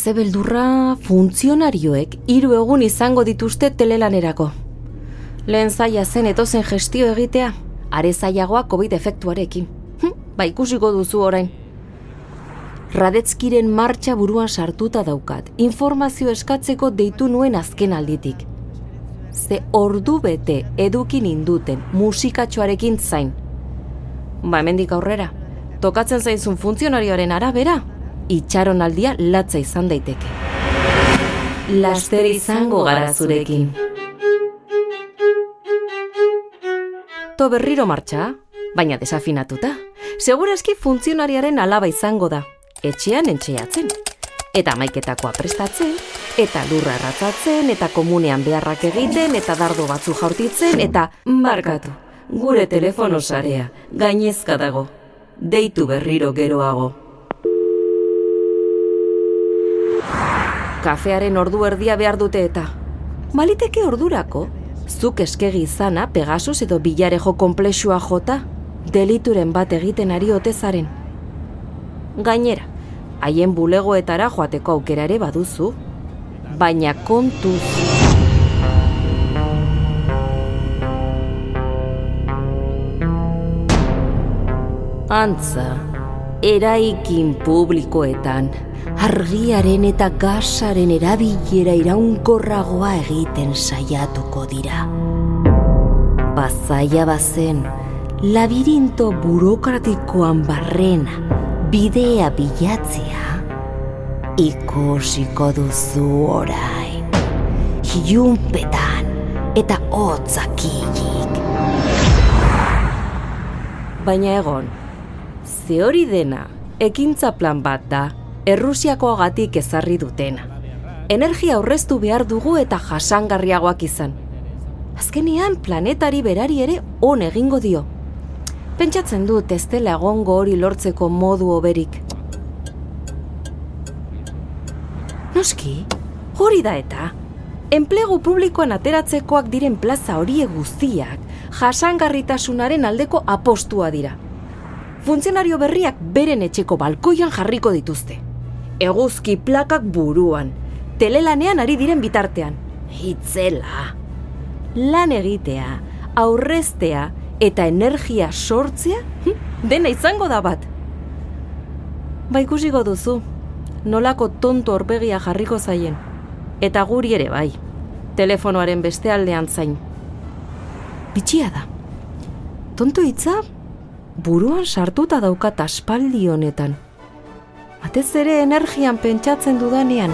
ze beldurra funtzionarioek hiru egun izango dituzte telelanerako. Lehen zaila zen etozen gestio egitea, are zailagoa COVID efektuarekin. Hm, ba ikusiko duzu orain. Radetzkiren martxa buruan sartuta daukat, informazio eskatzeko deitu nuen azken alditik. Ze ordu bete edukin induten musikatxoarekin zain. Ba, hemendik aurrera, tokatzen zaizun funtzionarioaren arabera, itxaron aldia latza izan daiteke. Laster izango gara zurekin. To berriro martxa, baina desafinatuta. Segurazki funtzionariaren alaba izango da, etxean entxeatzen. Eta maiketakoa prestatzen, eta lurra erratzatzen, eta komunean beharrak egiten, eta dardo batzu jaurtitzen, eta barkatu. Gure telefono sarea, gainezka dago. Deitu berriro geroago. Kafearen ordu erdia behar dute eta. Maliteke ordurako, zuk eskegi izana Pegasus edo bilarejo komplexua jota, delituren bat egiten ari otezaren. Gainera, haien bulegoetara joateko aukera ere baduzu, baina kontuz. Antza, eraikin publikoetan, argiaren eta gasaren erabilera iraunkorragoa egiten saiatuko dira. Bazaia bazen, labirinto burokratikoan barrena, bidea bilatzea, ikusiko duzu orain, hiunpetan eta hotzakillik. Baina egon, ze hori dena, ekintza plan bat da, Errusiakoagatik ezarri dutena. Energia aurreztu behar dugu eta jasangarriagoak izan. Azkenean planetari berari ere on egingo dio. Pentsatzen dut ez dela egongo hori lortzeko modu oberik. Noski, hori da eta. Enplegu publikoan ateratzekoak diren plaza horiek guztiak jasangarritasunaren aldeko apostua dira. Funtzionario berriak beren etxeko balkoian jarriko dituzte. Eguzki plakak buruan, telelanean ari diren bitartean. Itzela. Lan egitea, aurreztea eta energia sortzea, hm, dena izango da bat. Ba ikusiko duzu, nolako tonto orpegia jarriko zaien. Eta guri ere bai, telefonoaren beste aldean zain. Bitxia da. Tonto hitza, buruan sartuta daukat aspaldi honetan. Batez ere energian pentsatzen dudanean,